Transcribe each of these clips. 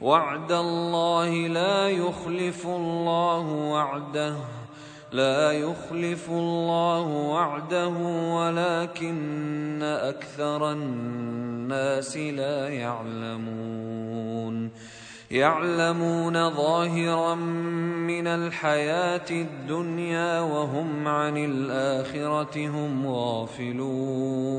وعد الله لا يخلف الله وعده لا يخلف الله وعده ولكن أكثر الناس لا يعلمون. يعلمون ظاهرا من الحياة الدنيا وهم عن الآخرة هم غافلون.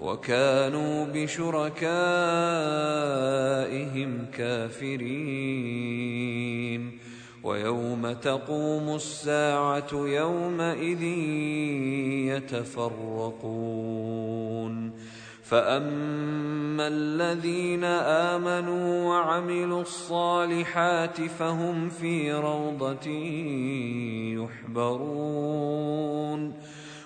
وكانوا بشركائهم كافرين. ويوم تقوم الساعة يومئذ يتفرقون. فأما الذين آمنوا وعملوا الصالحات فهم في روضة يحبرون.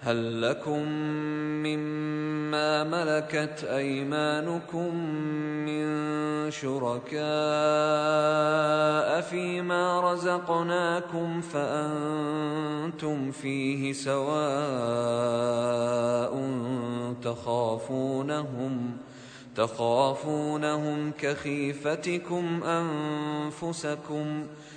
هل لكم مما ملكت أيمانكم من شركاء فيما رزقناكم فأنتم فيه سواء تخافونهم تخافونهم كخيفتكم أنفسكم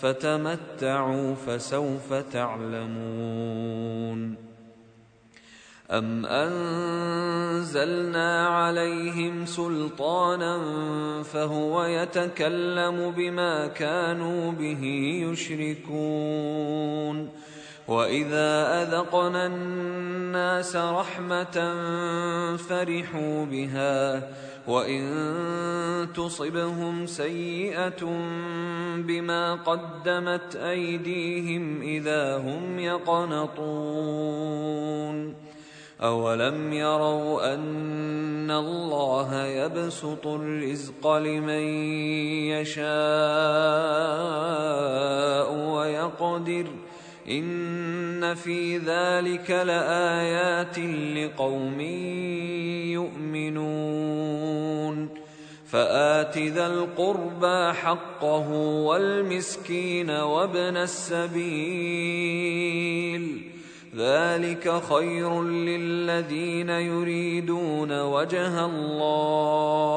فتمتعوا فسوف تعلمون. أم أنزلنا عليهم سلطانا فهو يتكلم بما كانوا به يشركون. واذا اذقنا الناس رحمه فرحوا بها وان تصبهم سيئه بما قدمت ايديهم اذا هم يقنطون اولم يروا ان الله يبسط الرزق لمن يشاء ويقدر إن في ذلك لآيات لقوم يؤمنون. فآت ذا القربى حقه والمسكين وابن السبيل. ذلك خير للذين يريدون وجه الله.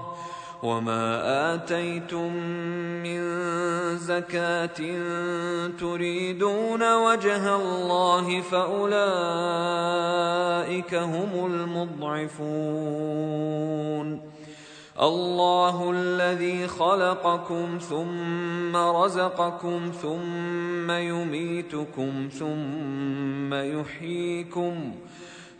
وما اتيتم من زكاه تريدون وجه الله فاولئك هم المضعفون الله الذي خلقكم ثم رزقكم ثم يميتكم ثم يحييكم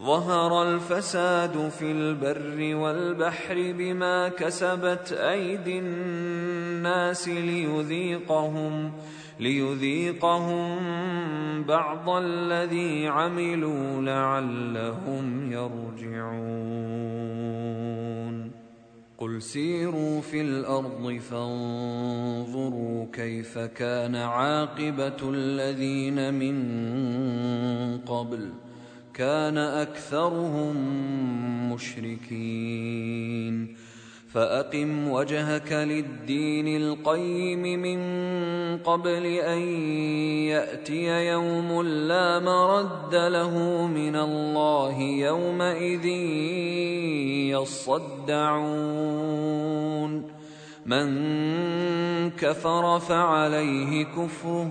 ظهر الفساد في البر والبحر بما كسبت أيدي الناس ليذيقهم ليذيقهم بعض الذي عملوا لعلهم يرجعون. قل سيروا في الأرض فانظروا كيف كان عاقبة الذين من قبل. كان أكثرهم مشركين. فأقم وجهك للدين القيم من قبل أن يأتي يوم لا مرد له من الله يومئذ يصدعون. من كفر فعليه كفره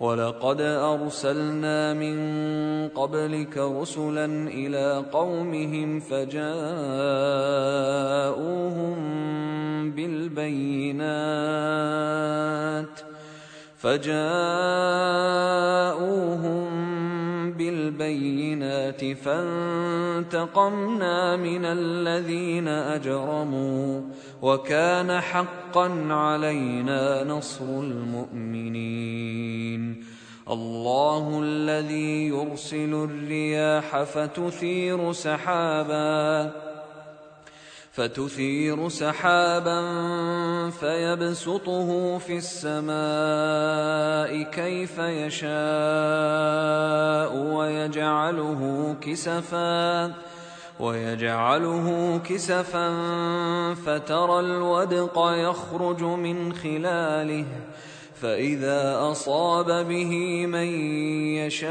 ولقد أرسلنا من قبلك رسلا إلى قومهم فجاءوهم بالبينات فجاءوهم بالبينات فانتقمنا من الذين أجرموا وكان حقا علينا نصر المؤمنين. الله الذي يرسل الرياح فتثير سحابا فتثير سحابا فيبسطه في السماء كيف يشاء ويجعله كسفا. ويجعله كسفا فترى الودق يخرج من خلاله فإذا أصاب به من يشاء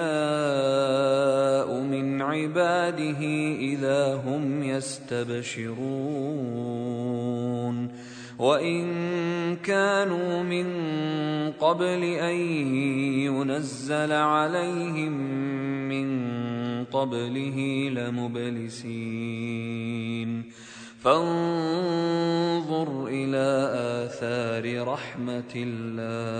من عباده إذا هم يستبشرون. وإن كانوا من قبل أن ينزل عليهم من قبله لمبلسين. فانظر إلى آثار رحمة الله.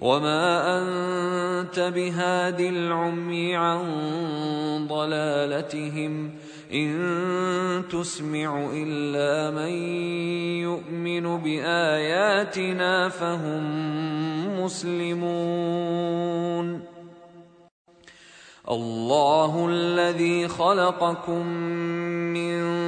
وما انت بهاد العمي عن ضلالتهم ان تسمع الا من يؤمن باياتنا فهم مسلمون الله الذي خلقكم من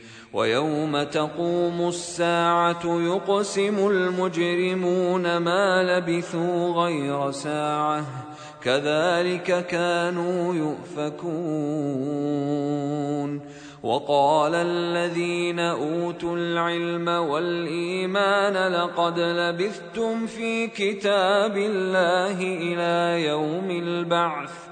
ويوم تقوم الساعة يقسم المجرمون ما لبثوا غير ساعة كذلك كانوا يؤفكون وقال الذين أوتوا العلم والإيمان لقد لبثتم في كتاب الله إلى يوم البعث